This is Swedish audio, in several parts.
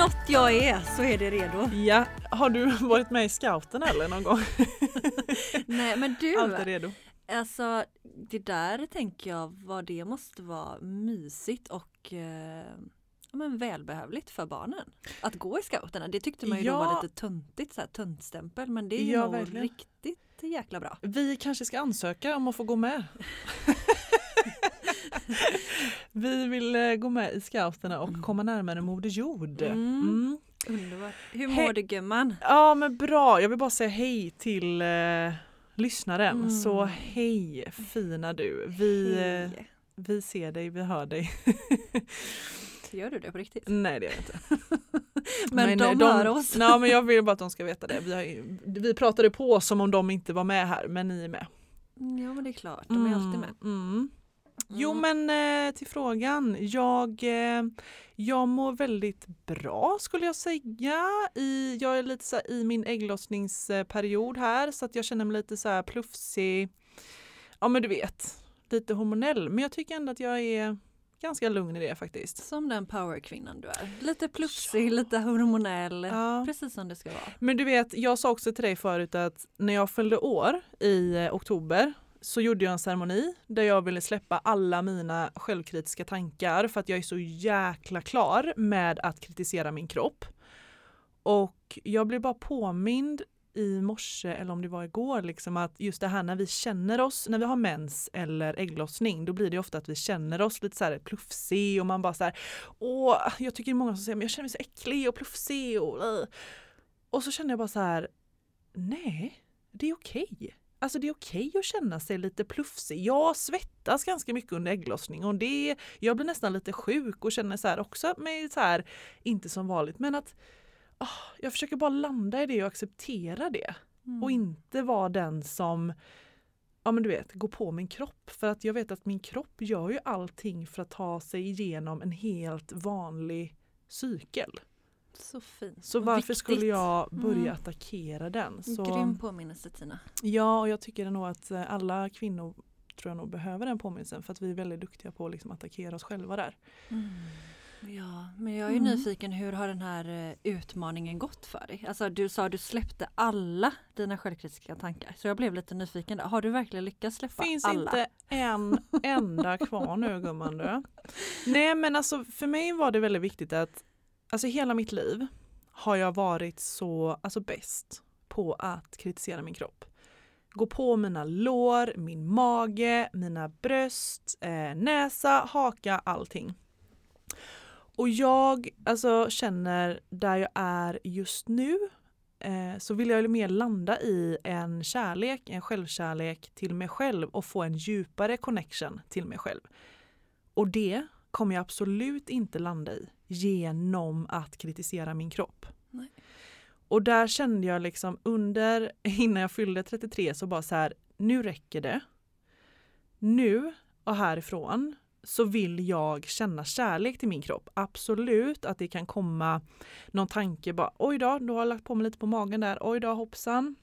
Något jag är så är det redo. Ja, har du varit med i scouten eller någon gång? Nej men du, Allt är redo. alltså det där tänker jag vad det måste vara mysigt och eh, men välbehövligt för barnen. Att gå i scouterna, det tyckte man ju då Ja. var lite töntigt, så här, töntstämpel men det är ju Ja, nog verkligen. riktigt jäkla bra. Vi kanske ska ansöka om att få gå med. Vi vill eh, gå med i scouterna och komma närmare Moder Jord. Mm. Mm. Underbart. Hur He- mår du gumman? Ja men bra, jag vill bara säga hej till eh, lyssnaren. Mm. Så hej fina du. Vi, eh, Hej. vi ser dig, vi hör dig. Gör du det på riktigt? Nej det gör jag inte. Men, de, eh, hör oss. Nej men jag vill bara att de ska veta det. Vi, har, vi pratade på som om de inte var med här men ni är med. Ja men det är klart, de är alltid med. Mm. Jo Mm. men eh, till frågan. Jag, eh, jag mår väldigt bra skulle jag säga. I, jag är lite så här, i min ägglossningsperiod här så att jag känner mig lite så här plufsig. Ja men du vet, lite hormonell. Men jag tycker ändå att jag är ganska lugn i det faktiskt. Som den powerkvinnan du är. Lite plufsig, lite hormonell. Ja. Precis som det ska vara. Men du vet, jag sa också till dig förut att när jag fyllde år i eh, oktober så gjorde jag en ceremoni där jag ville släppa alla mina självkritiska tankar för att jag är så jäkla klar med att kritisera min kropp. Och jag blev bara påmind i morse eller om det var igår liksom att just det här när vi känner oss, när vi har mens eller ägglossning då blir det ofta att vi känner oss lite så här plufsig och man bara så här åh, jag tycker det är många som säger men jag känner mig så äcklig och plufsig och och så känner jag bara så här, nej, det är okej. Alltså det är okej att känna sig lite plufsig. Jag svettas ganska mycket under ägglossning och det, jag blir nästan lite sjuk och känner så här också mig så här, inte som vanligt, men att ah, jag försöker bara landa i det och acceptera det Mm. och inte vara den som ja men du vet, går på min kropp. För att jag vet att min kropp gör ju allting för att ta sig igenom en helt vanlig cykel. Så fint. Så varför viktigt. skulle jag börja Mm. attackera den? Så, Grym påminnelse Tina. Ja, och jag tycker nog att eh, alla kvinnor tror jag nog behöver den påminnelsen för att vi är väldigt duktiga på att liksom attackera oss själva där. Ja, men jag är Mm. nyfiken hur har den här eh, utmaningen gått för dig? Alltså du sa att du släppte alla dina självkritiska tankar. Så jag blev lite nyfiken där. Har du verkligen lyckats släppa finns alla? inte en enda kvar nu gumman du. Nej men alltså för mig var det väldigt viktigt att alltså hela mitt liv har jag varit så alltså bäst på att kritisera min kropp. Gå på mina lår, min mage, mina bröst, eh, näsa, haka, allting. Och jag alltså, känner där jag är just nu eh, så vill jag mer landa i en kärlek, en självkärlek till mig själv och få en djupare connection till mig själv. Och det kommer jag absolut inte landa i genom att kritisera min kropp. Nej. Och där kände jag liksom under, innan jag fyllde 33 så bara så här, nu räcker det. Nu och härifrån så vill jag känna kärlek till min kropp. Absolut att det kan komma någon tanke bara oj då, då har jag lagt på mig lite på magen där, oj då hoppsan.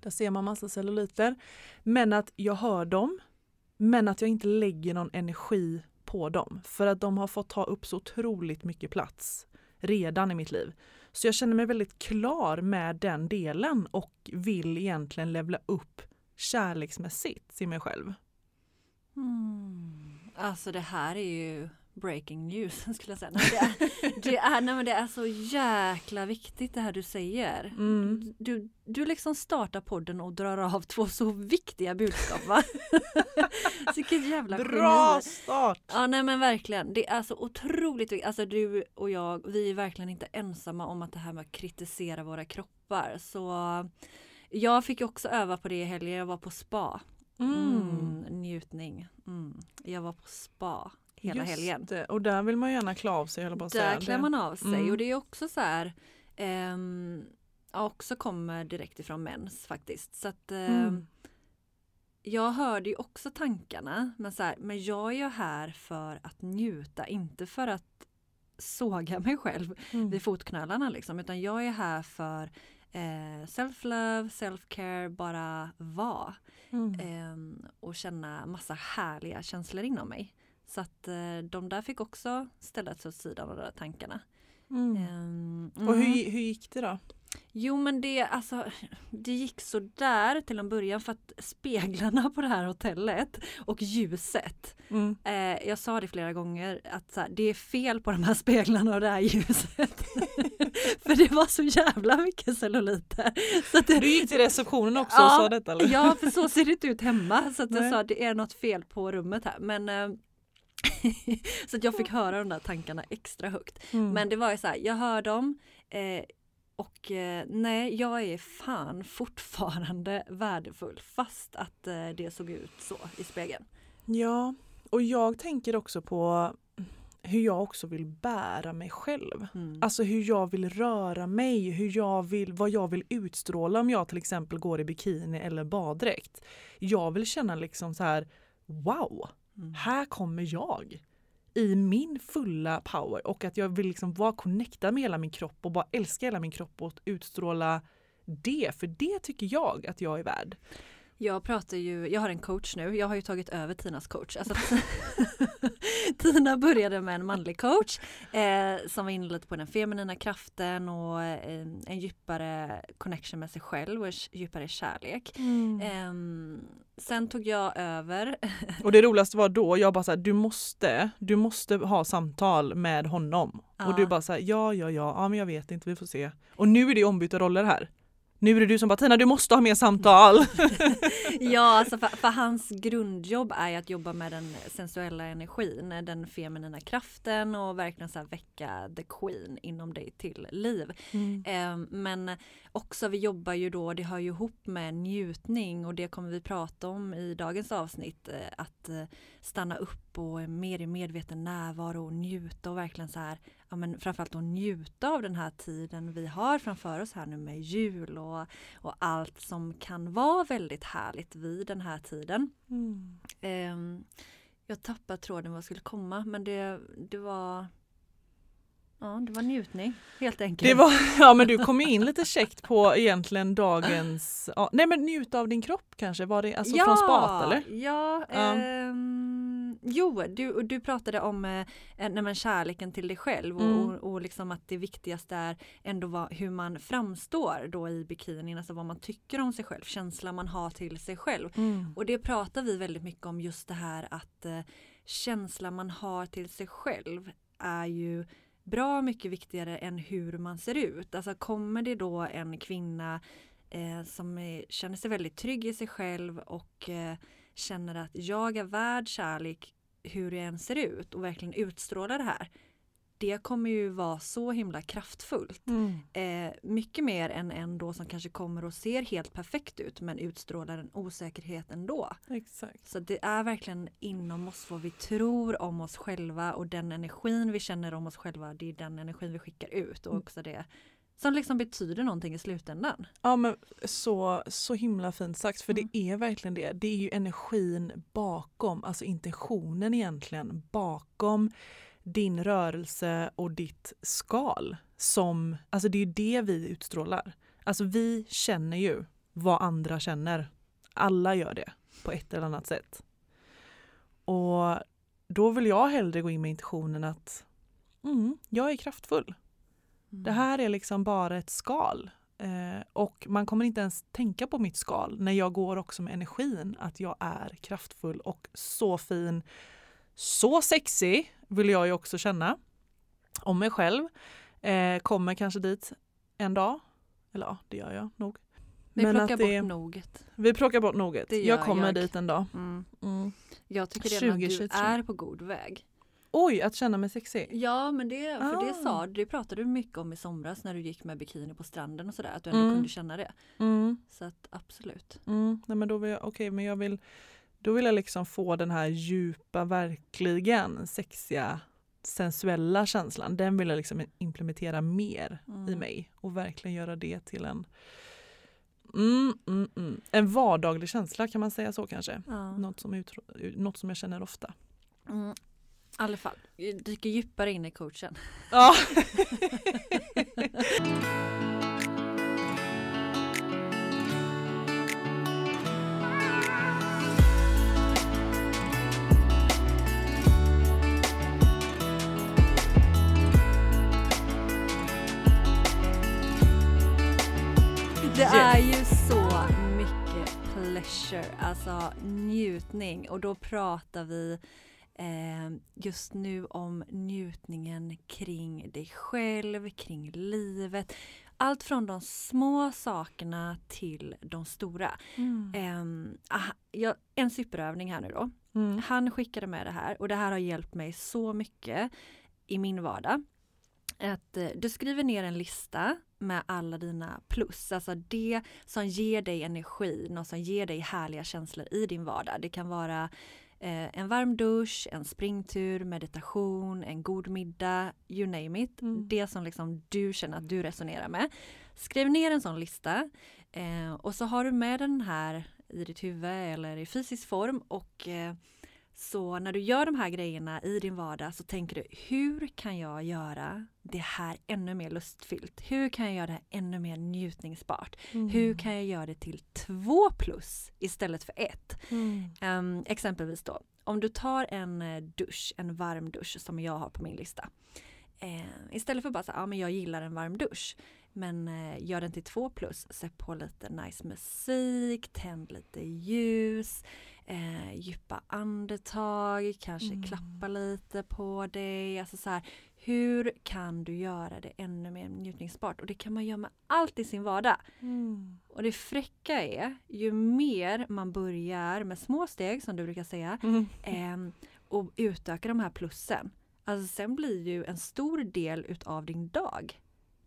Där ser man massa celluliter. Men att jag hör dem, men att jag inte lägger någon energi på dem. För att de har fått ta upp så otroligt mycket plats redan i mitt liv. Så jag känner mig väldigt klar med den delen och vill egentligen levla upp kärleksmässigt till mig själv. Mm. Alltså det här är ju breaking news skulle jag säga. Nej, det, är, det, är, nej, men det är så jäkla viktigt det här du säger. Mm. Du, du liksom startar podden och drar av två så viktiga budskap va? Vilket jävla Bra geni. start! Ja nej men verkligen. Det är så otroligt viktigt. Alltså du och jag, vi är verkligen inte ensamma om att det här med att kritisera våra kroppar. Så jag fick också öva på det i helgen. Jag var på spa. Mm, njutning. Mm. Jag var på spa hela Just helgen. Det. Och där vill man gärna klä av sig, att säga. Där klär man av sig Mm. och det är också så här ehm, också kommer direkt ifrån mens faktiskt. Så att ehm, Mm. jag hörde ju också tankarna men, så här, men jag är ju här för att njuta, inte för att såga mig själv Mm. vid fotknölarna liksom, utan jag är här för eh, self-love, self-care, bara vara Mm. ehm, och känna massa härliga känslor inom mig. Så att eh, de där fick också ställas åt sidan av de där tankarna. Mm. Ehm, Och hur, mm. hur gick det då? Jo men det, alltså, det gick så där till en början för att speglarna på det här hotellet och ljuset. Mm. Eh, jag sa det flera gånger att så här, det är fel på de här speglarna och det här ljuset. för det var så jävla mycket celluliter. Så att det, Du gick till receptionen också Ja, och sa detta eller? Ja, för så ser det inte ut hemma. Så att jag sa det är något fel på rummet här. Men, eh, så att jag fick höra de där tankarna extra högt. Mm. Men det var ju så här, jag hör dem eh, och eh, nej, jag är fan fortfarande värdefull fast att eh, det såg ut så i spegeln. Ja, och jag tänker också på hur jag också vill bära mig själv. Mm. Alltså hur jag vill röra mig, hur jag vill, vad jag vill utstråla om jag till exempel går i bikini eller baddräkt. Jag vill känna liksom så här, wow, Mm. här kommer jag i min fulla power och att jag vill liksom vara connectad med hela min kropp och bara älska hela min kropp och utstråla det, för det tycker jag att jag är värd. Jag pratar ju, jag har en coach nu, jag har ju tagit över Tinas coach. Alltså, Tina började med en manlig coach eh, som var inne lite på den feminina kraften och eh, en djupare connection med sig själv och en djupare kärlek. Ehm, sen tog jag över. Och det roligaste var då, jag bara så här, du måste, du måste ha samtal med honom. Ja. Och du bara så här, ja, ja, ja, ja, men jag vet inte, vi får se. Och nu är det ombytta roller här. Nu är det du som bara, Tina du måste ha mer samtal. ja, alltså för, för hans grundjobb är ju att jobba med den sensuella energin, den feminina kraften och verkligen så väcka the queen inom dig till liv. Eh, men också vi jobbar ju då, det hör ju ihop med njutning och det kommer vi prata om i dagens avsnitt. Eh, att eh, stanna upp och mer i medveten närvaro och njuta och verkligen så här, ja men framförallt att njuta av den här tiden vi har framför oss här nu med jul och, och allt som kan vara väldigt härligt vid den här tiden. Mm. Ehm, jag tappade tråden vad skulle komma men det, det var Ja, det var njutning helt enkelt. Det var, ja men du kom in lite käckt på egentligen dagens, ja, nej men njuta av din kropp kanske, var det alltså från spat eller? Ja, Ja. ehm, jo du, du pratade om eh, nej, men kärleken till dig själv och, Mm. och, och liksom att det viktigaste är ändå vad, hur man framstår då i bikinin, alltså vad man tycker om sig själv, känslan man har till sig själv. Mm. Och det pratar vi väldigt mycket om just det här att eh, känslan man har till sig själv är ju bra mycket viktigare än hur man ser ut. Alltså kommer det då en kvinna eh, som är, känner sig väldigt trygg i sig själv och eh, känner att jag är värd kärlek hur jag än ser ut och verkligen utstrålar det här. Det kommer ju vara så himla kraftfullt. Mm. Eh, mycket mer än en då som kanske kommer och ser helt perfekt ut men utstrålar en osäkerhet ändå. Exakt. Så det är verkligen inom oss vad vi tror om oss själva och den energin vi känner om oss själva det är den energin vi skickar ut och Mm. också det som liksom betyder någonting i slutändan. Ja men så, så himla fint sagt för Mm. det är verkligen det. Det är ju energin bakom, alltså intentionen egentligen bakom din rörelse och ditt skal som, alltså det är ju det vi utstrålar. Alltså vi känner ju vad andra känner. Alla gör det på ett eller annat sätt. Och då vill jag hellre gå in med intentionen att mm, jag är kraftfull. Det här är liksom bara ett skal. Eh, och man kommer inte ens tänka på mitt skal när jag går också med energin att jag är kraftfull och så fin Så sexig vill jag ju också känna om mig själv. Eh, kommer kanske dit en dag. Eller ja, det gör jag nog. Vi Men plockar att bort det- noget. Vi plockar bort noget. Det Jag kommer jag. dit en dag. Mm. Mm. Jag tycker redan att du 2023. är på god väg. Oj, att känna mig sexig. Ja men det, för det Ah. sa det pratade du mycket om i somras när du gick med bikini på stranden och sådär. Att du ändå Mm. kunde känna det. Mm. Så att absolut. Mm. Nej, men då vill jag, okej, men jag vill, då vill jag liksom få den här djupa, verkligen sexiga, sensuella känslan. Den vill jag liksom implementera mer i Mm. mig och verkligen göra det till en mm, mm, mm. En vardaglig känsla kan man säga så kanske. Ja. Något som, utro- något som jag känner ofta. I alla fall, dyker djupare in i coachen. Ja. Det är ju så mycket pleasure, alltså njutning och då pratar vi just nu om njutningen kring dig själv, kring livet. Allt från de små sakerna till de stora. Mm. Ehm, ah, en superövning här nu då. Mm. Han skickade med det här och det här har hjälpt mig så mycket i min vardag. Att eh, du skriver ner en lista med alla dina plus, alltså det som ger dig energi, något som ger dig härliga känslor i din vardag. Det kan vara eh, en varm dusch, en springtur, meditation, en god middag, you name it. Mm. Det som liksom du känner att du resonerar med. Skriv ner en sån lista eh, och så har du med den här i ditt huvud eller i fysisk form och eh, så när du gör de här grejerna i din vardag så tänker du hur kan jag göra det här ännu mer lustfyllt? Hur kan jag göra det här ännu mer njutningsbart? Mm. Hur kan jag göra det till två plus istället för ett? Mm. Ehm, exempelvis då, om du tar en eh, dusch, en varm dusch som jag har på min lista. Eh, istället för bara så ja men jag gillar en varm dusch. Men eh, gör den till två plus, sätt på lite nice musik, tänd lite ljus, eh, djupa andetag, kanske Mm. klappa lite på dig. Alltså så här, hur kan du göra det ännu mer njutningsbart? Och det kan man göra med allt i sin vardag. Mm. Och det fräcka är, ju mer man börjar med små steg som du brukar säga Mm. ehm, och utökar de här plussen. Alltså sen blir ju en stor del utav din dag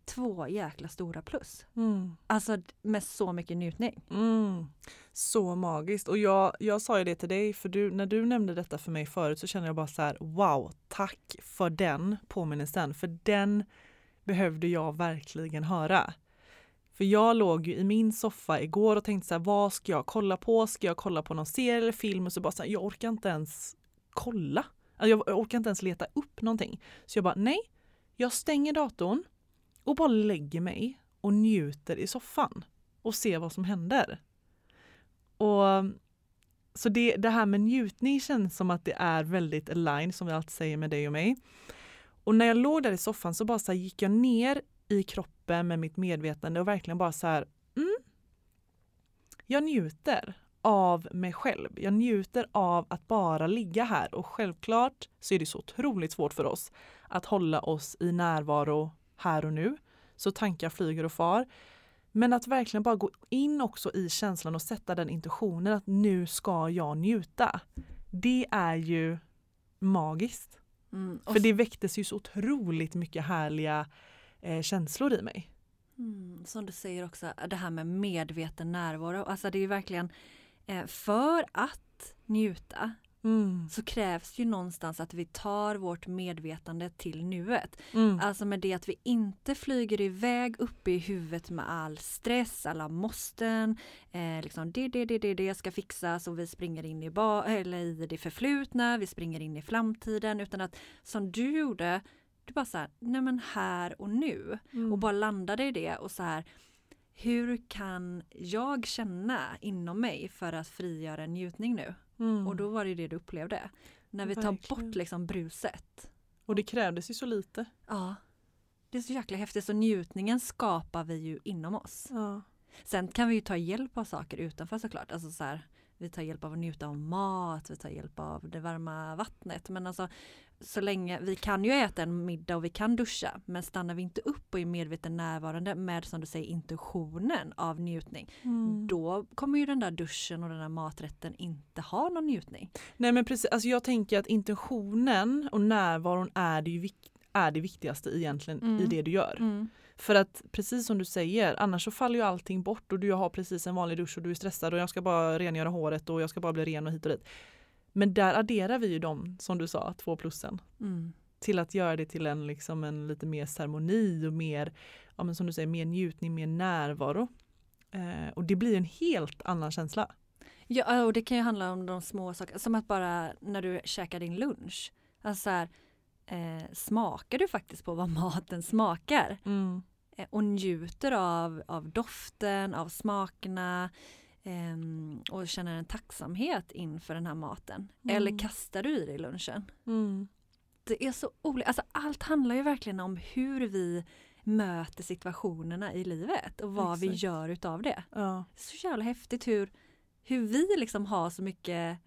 två jäkla stora plus. Mm. Alltså med så mycket njutning. Mm. Så magiskt. Och jag, jag sa ju det till dig, för du, när du nämnde detta för mig förut så kände jag bara så här, wow, tack för den påminnelsen. För den behövde jag verkligen höra. För jag låg ju i min soffa igår och tänkte så här, vad ska jag kolla på? Ska jag kolla på någon serie eller film? Och så bara så här, jag orkar inte ens kolla. Alltså, jag orkar inte ens leta upp någonting. Så jag bara, nej, jag stänger datorn och bara lägger mig och njuter i soffan och ser vad som händer. Och Så det, det här med njutning känns som att det är väldigt aligned som vi alltid säger med dig och mig. Och när jag låg där i soffan så bara så här gick jag ner i kroppen med mitt medvetande och verkligen bara så här, mm, jag njuter av mig själv. Jag njuter av att bara ligga här och självklart så är det så otroligt svårt för oss att hålla oss i närvaro här och nu. Så tankar flyger och far. Men att verkligen bara gå in också i känslan och sätta den intentionen att nu ska jag njuta. Det är ju magiskt. Mm, För det väcktes ju så otroligt mycket härliga eh, känslor i mig. Mm, som du säger också, det här med medveten närvaro. Alltså det är ju verkligen eh, för att njuta Mm. så krävs ju någonstans att vi tar vårt medvetande till nuet. Mm. Alltså med det att vi inte flyger iväg upp i huvudet med all stress, alla måsten, eh, liksom det, det, det, det, det ska fixas och vi springer in i, ba- eller i det förflutna, vi springer in i framtiden utan att som du gjorde, du bara så här, nej men här och nu Mm. och bara landade i det och så här hur kan jag känna inom mig för att frigöra en njutning nu? Mm. Och då var det det du upplevde. När vi tar Verkligen. bort liksom bruset. och det krävdes ju så lite. Ja. Det är så jäkla häftigt. Så njutningen skapar vi ju inom oss. Ja. Sen kan vi ju ta hjälp av saker utanför såklart. Alltså så här, vi tar hjälp av att njuta av mat, vi tar hjälp av det varma vattnet. Men alltså så länge, vi kan ju äta en middag och vi kan duscha, men stannar vi inte upp och är medveten närvarande med som du säger intentionen av njutning, Mm. då kommer ju den där duschen och den där maträtten inte ha någon njutning. Nej men precis, alltså jag tänker att intentionen och närvaron är det, ju är det viktigaste egentligen i Mm. det du gör. Mm. För att precis som du säger, annars så faller ju allting bort och du har precis en vanlig dusch och du är stressad och jag ska bara rengöra håret och jag ska bara bli ren och hit och dit. Men där adderar vi ju de, som du sa, två plussen. Mm. Till att göra det till en, liksom en lite mer ceremoni och mer, ja men som du säger, mer njutning, mer närvaro. Eh, och det blir en helt annan känsla. Ja, och det kan ju handla om de små sakerna, som att bara när du käkar din lunch. Alltså så här, eh, smakar du faktiskt på vad maten smakar? Eh, och njuter av, av doften, av smakerna ehm, och känner en tacksamhet inför den här maten. Mm. Eller kastar du i dig lunchen? Mm. Det är så olika, alltså allt handlar ju verkligen om hur vi möter situationerna i livet och vad vi Exakt. gör utav det. Ja. så jävla häftigt hur, hur vi liksom har så mycket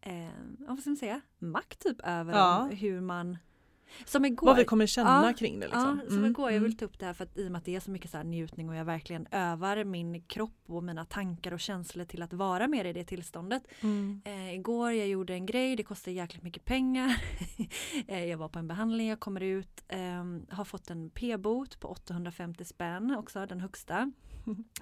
eh, vad ska man säga, makt typ över Ja. hur man som igår, Vad vi kommer känna Ja, kring det. Liksom. ja, som Mm, igår, jag mm. vill ta upp det här för att i och med att det är så mycket så njutning och jag verkligen övar min kropp och mina tankar och känslor till att vara mer i det tillståndet. Mm. Eh, igår jag gjorde en grej, det kostar jäkligt mycket pengar. eh, jag var på en behandling, jag kommer ut, eh, har fått en p-bot på 850 spänn också, den högsta.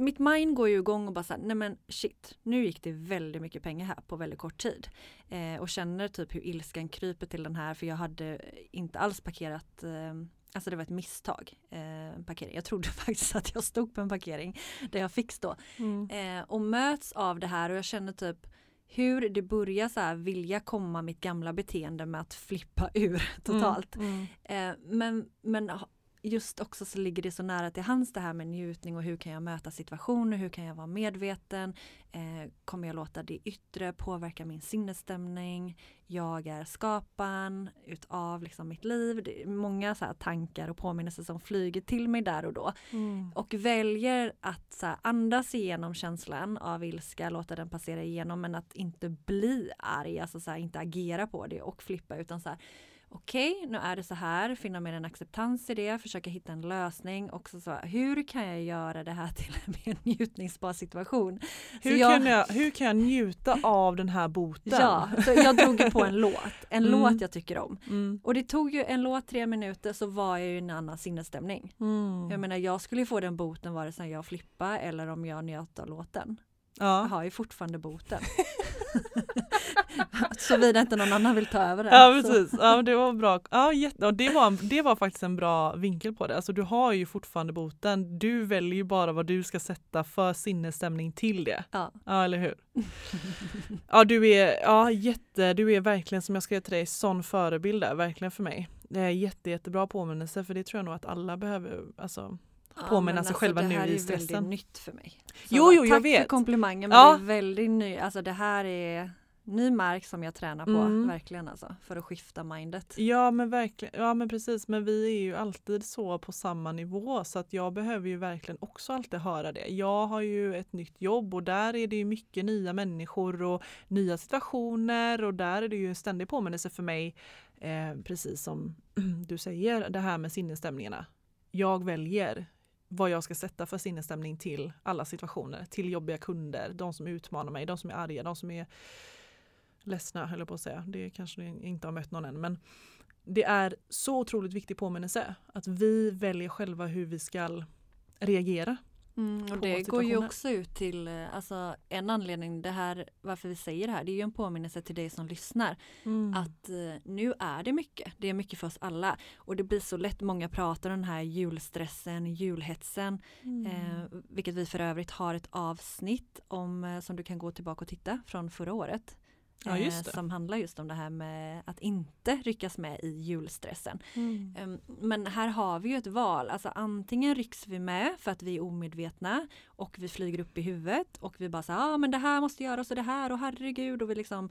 Mitt mind går ju igång och bara såhär, nej men shit, nu gick det väldigt mycket pengar här på väldigt kort tid. Eh, och känner typ hur ilskan kryper till den här för jag hade inte alls parkerat eh, Alltså det var ett misstag. Eh, parkering. Jag trodde faktiskt att jag stod på en parkering där jag fick stå. Mm. Eh, och möts av det här och jag känner typ hur det börjar så här vilja komma mitt gamla beteende med att flippa ur totalt. Mm. Eh, men, men just också så ligger det så nära till hands det här med njutning och hur kan jag möta situationer, hur kan jag vara medveten, eh, kommer jag låta det yttre påverka min sinnesstämning, jag är skaparen utav liksom mitt liv, det är många så tankar och påminnelser som flyger till mig där och då. Mm. och väljer att så andas igenom känslan av ilska, låta den passera igenom men att inte bli arg, alltså så inte agera på det och flippa utan så här okej, nu är det så här, finna mer en acceptans i det, försöka hitta en lösning och så, hur kan jag göra det här till en mer njutningsbar situation? Hur, jag- kan jag, hur kan jag njuta av den här boten? Ja, så jag drog på en låt, en Mm. låt jag tycker om. Mm. Och det tog ju en låt, tre minuter, så var jag ju i en annan sinnesstämning. Mm. Jag menar jag skulle ju få den boten vare sig jag flippade eller om jag njöt av låten. Jag Ja. har ju fortfarande boten. Såvida inte någon annan vill ta över den. Ja Så- precis, ja, det var bra. Ja, jätte, ja, det, var, det var faktiskt en bra vinkel på det. Alltså, du har ju fortfarande boten. Du väljer ju bara vad du ska sätta för sinnesstämning till det. Ja. Ja eller hur? Ja du är, ja, jätte, du är verkligen som jag skrev till dig, sån förebild där, verkligen för mig. Det är jätte, jättebra påminnelse för det tror jag nog att alla behöver, alltså. Påminna men sig själva det nu här i är ju stressen. väldigt nytt för mig. Jo, jo, jag tack vet. för komplimangen men Ja. det är väldigt ny, alltså det här är ny mark som jag tränar på, Mm. verkligen alltså, för att skifta mindet. Ja men verkligen, ja men precis, men vi är ju alltid så på samma nivå så att jag behöver ju verkligen också alltid höra det. Jag har ju ett nytt jobb och där är det ju mycket nya människor och nya situationer och där är det ju en ständig påminnelse för mig, eh, precis som du säger, det här med sinnesstämningarna. Jag väljer vad jag ska sätta för sinnesstämning till alla situationer, till jobbiga kunder, de som utmanar mig, de som är arga, de som är ledsna höll jag på att säga. Det kanske ni inte har mött någon än men det är så otroligt viktig påminnelse att vi väljer själva hur vi ska reagera. Mm, och det går ju också ut till, eh, alltså en anledning det här, varför vi säger det här, det är ju en påminnelse till dig som lyssnar. Att eh, nu är det mycket, det är mycket för oss alla. Och det blir så lätt, många pratar om den här julstressen, julhetsen. Mm. Eh, vilket vi för övrigt har ett avsnitt om eh, som du kan gå tillbaka och titta från förra året. Ja, det. som handlar just om det här med att inte ryckas med i julstressen. Mm. Ehm, Men här har vi ju ett val, alltså antingen rycks vi med för att vi är omedvetna och vi flyger upp i huvudet och vi bara säger ah, men det här måste göras och det här och herregud och vi liksom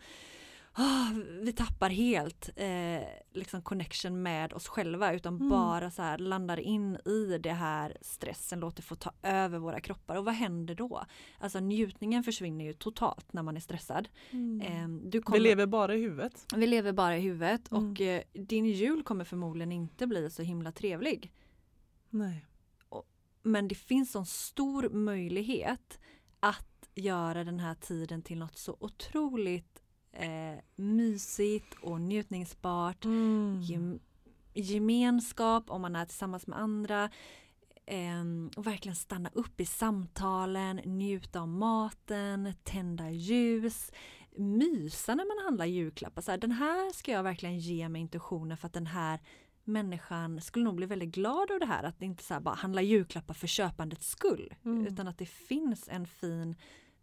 ah, vi tappar helt eh, liksom connection med oss själva utan Mm. bara så här landar in i det här stressen, låter få ta över våra kroppar. Och vad händer då? Alltså njutningen försvinner ju totalt när man är stressad. Eh, du kommer, Vi lever bara i huvudet. vi lever bara i huvudet Mm. och eh, din jul kommer förmodligen inte bli så himla trevlig. Nej. Men det finns en stor möjlighet att göra den här tiden till något så otroligt eh, mysigt och njutningsbart. Mm. Gem- gemenskap om man är tillsammans med andra. ehm, och verkligen stanna upp i samtalen, njuta av maten, tända ljus, mysa när man handlar julklappar. Så här, den här ska jag verkligen ge mig intentionen för att den här människan skulle nog bli väldigt glad av det här. Att det inte så här bara handla julklappar för köpandets skull. Mm. Utan att det finns en fin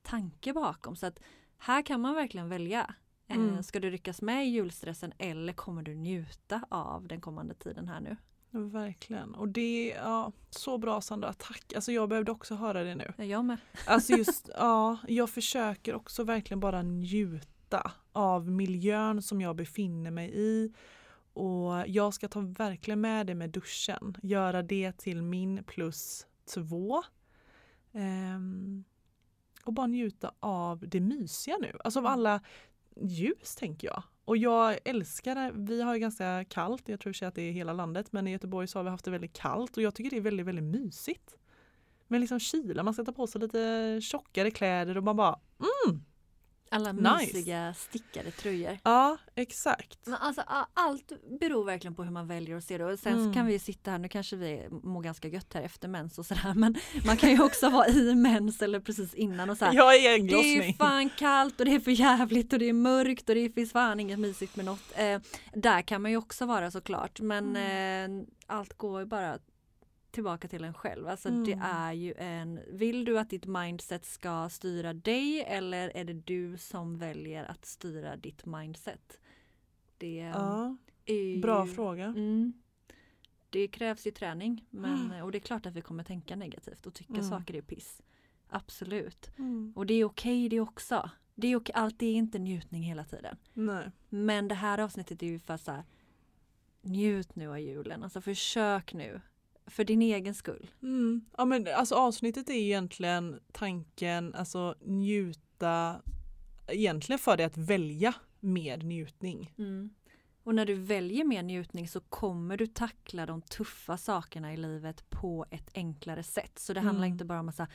tanke bakom. Så att här kan man verkligen välja. Eh, Mm. Ska du ryckas med i julstressen eller kommer du njuta av den kommande tiden här nu? Verkligen. Och det är ja, så bra Sandra, tack. Alltså jag behövde också höra det nu. Ja, Jag med. Alltså just, ja, jag försöker också verkligen bara njuta av miljön som jag befinner mig i. Och jag ska ta verkligen med det med duschen. Göra det till min plus två. Ehm, och bara njuta av det mysiga nu. Alltså av alla ljus tänker jag. Och jag älskar det. Vi har ju ganska kallt, jag tror sig att det är hela landet, men i Göteborg så har vi haft det väldigt kallt och jag tycker det är väldigt, väldigt mysigt. Men liksom kyla, man ska ta på sig lite tjockare kläder och man bara mm, Alla Nice. mysiga stickade tröjor. ja exakt. Men alltså, allt beror verkligen på hur man väljer att se det. Och sen Mm. kan vi ju sitta här, nu kanske vi mår ganska gött här efter mens och sådär. Men man kan ju också vara i mens eller precis innan och så här. Jag är Det är ägglossning. fan kallt och det är för jävligt och det är mörkt och det finns fan inget mysigt med något. Eh, där kan man ju också vara såklart men Mm. eh, allt går ju bara tillbaka till en själv. Alltså det Mm. är ju en, vill du att ditt mindset ska styra dig eller är det du som väljer att styra ditt mindset? Det Ja, är ju, bra fråga. Mm, det krävs ju träning men, och det är klart att vi kommer tänka negativt och tycka Mm. saker är piss. Absolut. Mm. Och det är okej det också. Det är okej, allt är inte njutning hela tiden. Nej. Men det här avsnittet är ju för så här, njut nu av julen. Alltså försök nu. För din egen skull. Mm. Ja, men alltså avsnittet är egentligen tanken, alltså njuta, egentligen för dig att välja med njutning. Och när du väljer mer njutning så kommer du tackla de tuffa sakerna i livet på ett enklare sätt. Så det handlar Mm. inte bara om att säga,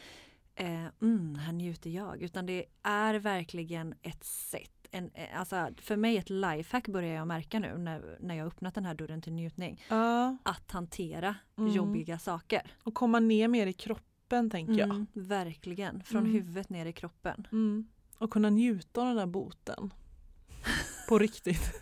eh, mm, här njuter jag. Utan det är verkligen ett sätt. En, eh, alltså för mig ett lifehack börjar jag märka nu när, när jag öppnat den här dörren till njutning. Ja, Att hantera Mm. jobbiga saker. och komma ner mer i kroppen tänker jag. Mm, verkligen, från Mm. huvudet ner i kroppen. Mm. Och kunna njuta av den där boten. På riktigt.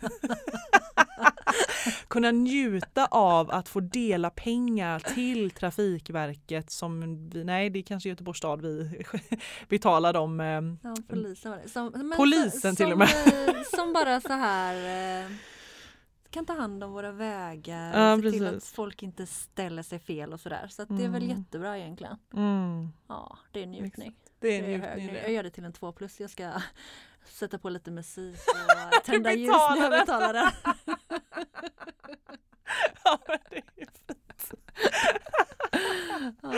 kunna njuta av att få dela pengar till Trafikverket som vi, nej det är kanske Göteborgs stad vi betalar dem. Eh, Ja, polisen. Som, Polisen så, till som, och eh, Som bara så här eh, kan ta hand om våra vägar Ja, se till att precis. folk inte ställer sig fel och sådär. Så att det är väl Mm. jättebra egentligen. mm, Ja, det är njutning. det är Det är njutning. Jag gör det till en två plus. Jag ska sätta på lite musik och tända ljus när jag betalar den. Ja, men det är fint.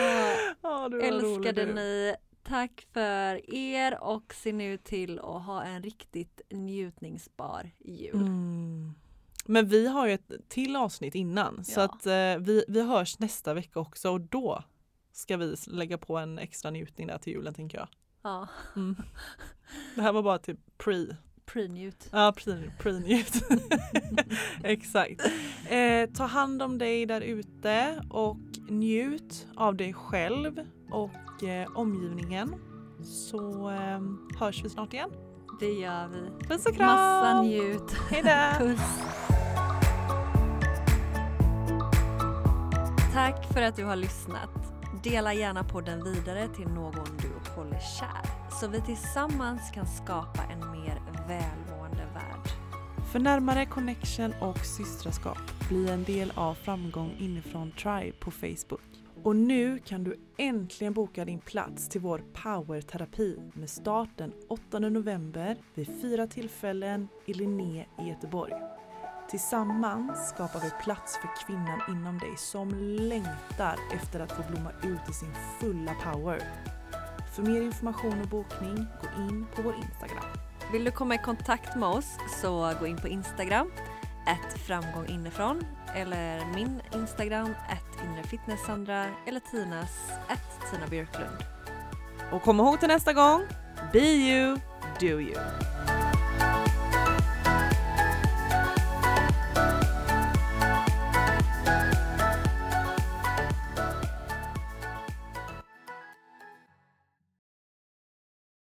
Ja, rolig Älskade du. ni. Tack för er och se nu till att ha en riktigt njutningsbar jul. Mm. Men vi har ju ett till avsnitt innan så Ja. att eh, vi, vi hörs nästa vecka också och då ska vi lägga på en extra njutning där till julen tänker jag. Ja, Mm. Det här var bara till pre. pre-njut. Ja, pre- pre-njut. Exakt. Eh, ta hand om dig där ute och njut av dig själv och eh, omgivningen. Så eh, hörs vi snart igen. Det gör vi. Puss och kram! Massa njut. Hejdå! Puss. Tack för att du har lyssnat. Dela gärna podden vidare till någon du håller kär så vi tillsammans kan skapa en mer välmående värld. För närmare connection och systraskap, bli en del av Framgång inifrån Tribe på Facebook. Och nu kan du äntligen boka din plats till vår powerterapi med start den 8 november vid fyra tillfällen i Linné i Göteborg. Tillsammans skapar vi plats för kvinnan inom dig som längtar efter att få blomma ut i sin fulla power. För mer information och bokning, gå in på vår Instagram. Vill du komma i kontakt med oss så gå in på Instagram, ett framgång inifrån eller min Instagram, ett inrefitnesssandra eller Tinas, ett Tina Björklund. Och kom ihåg till nästa gång, be you, do you.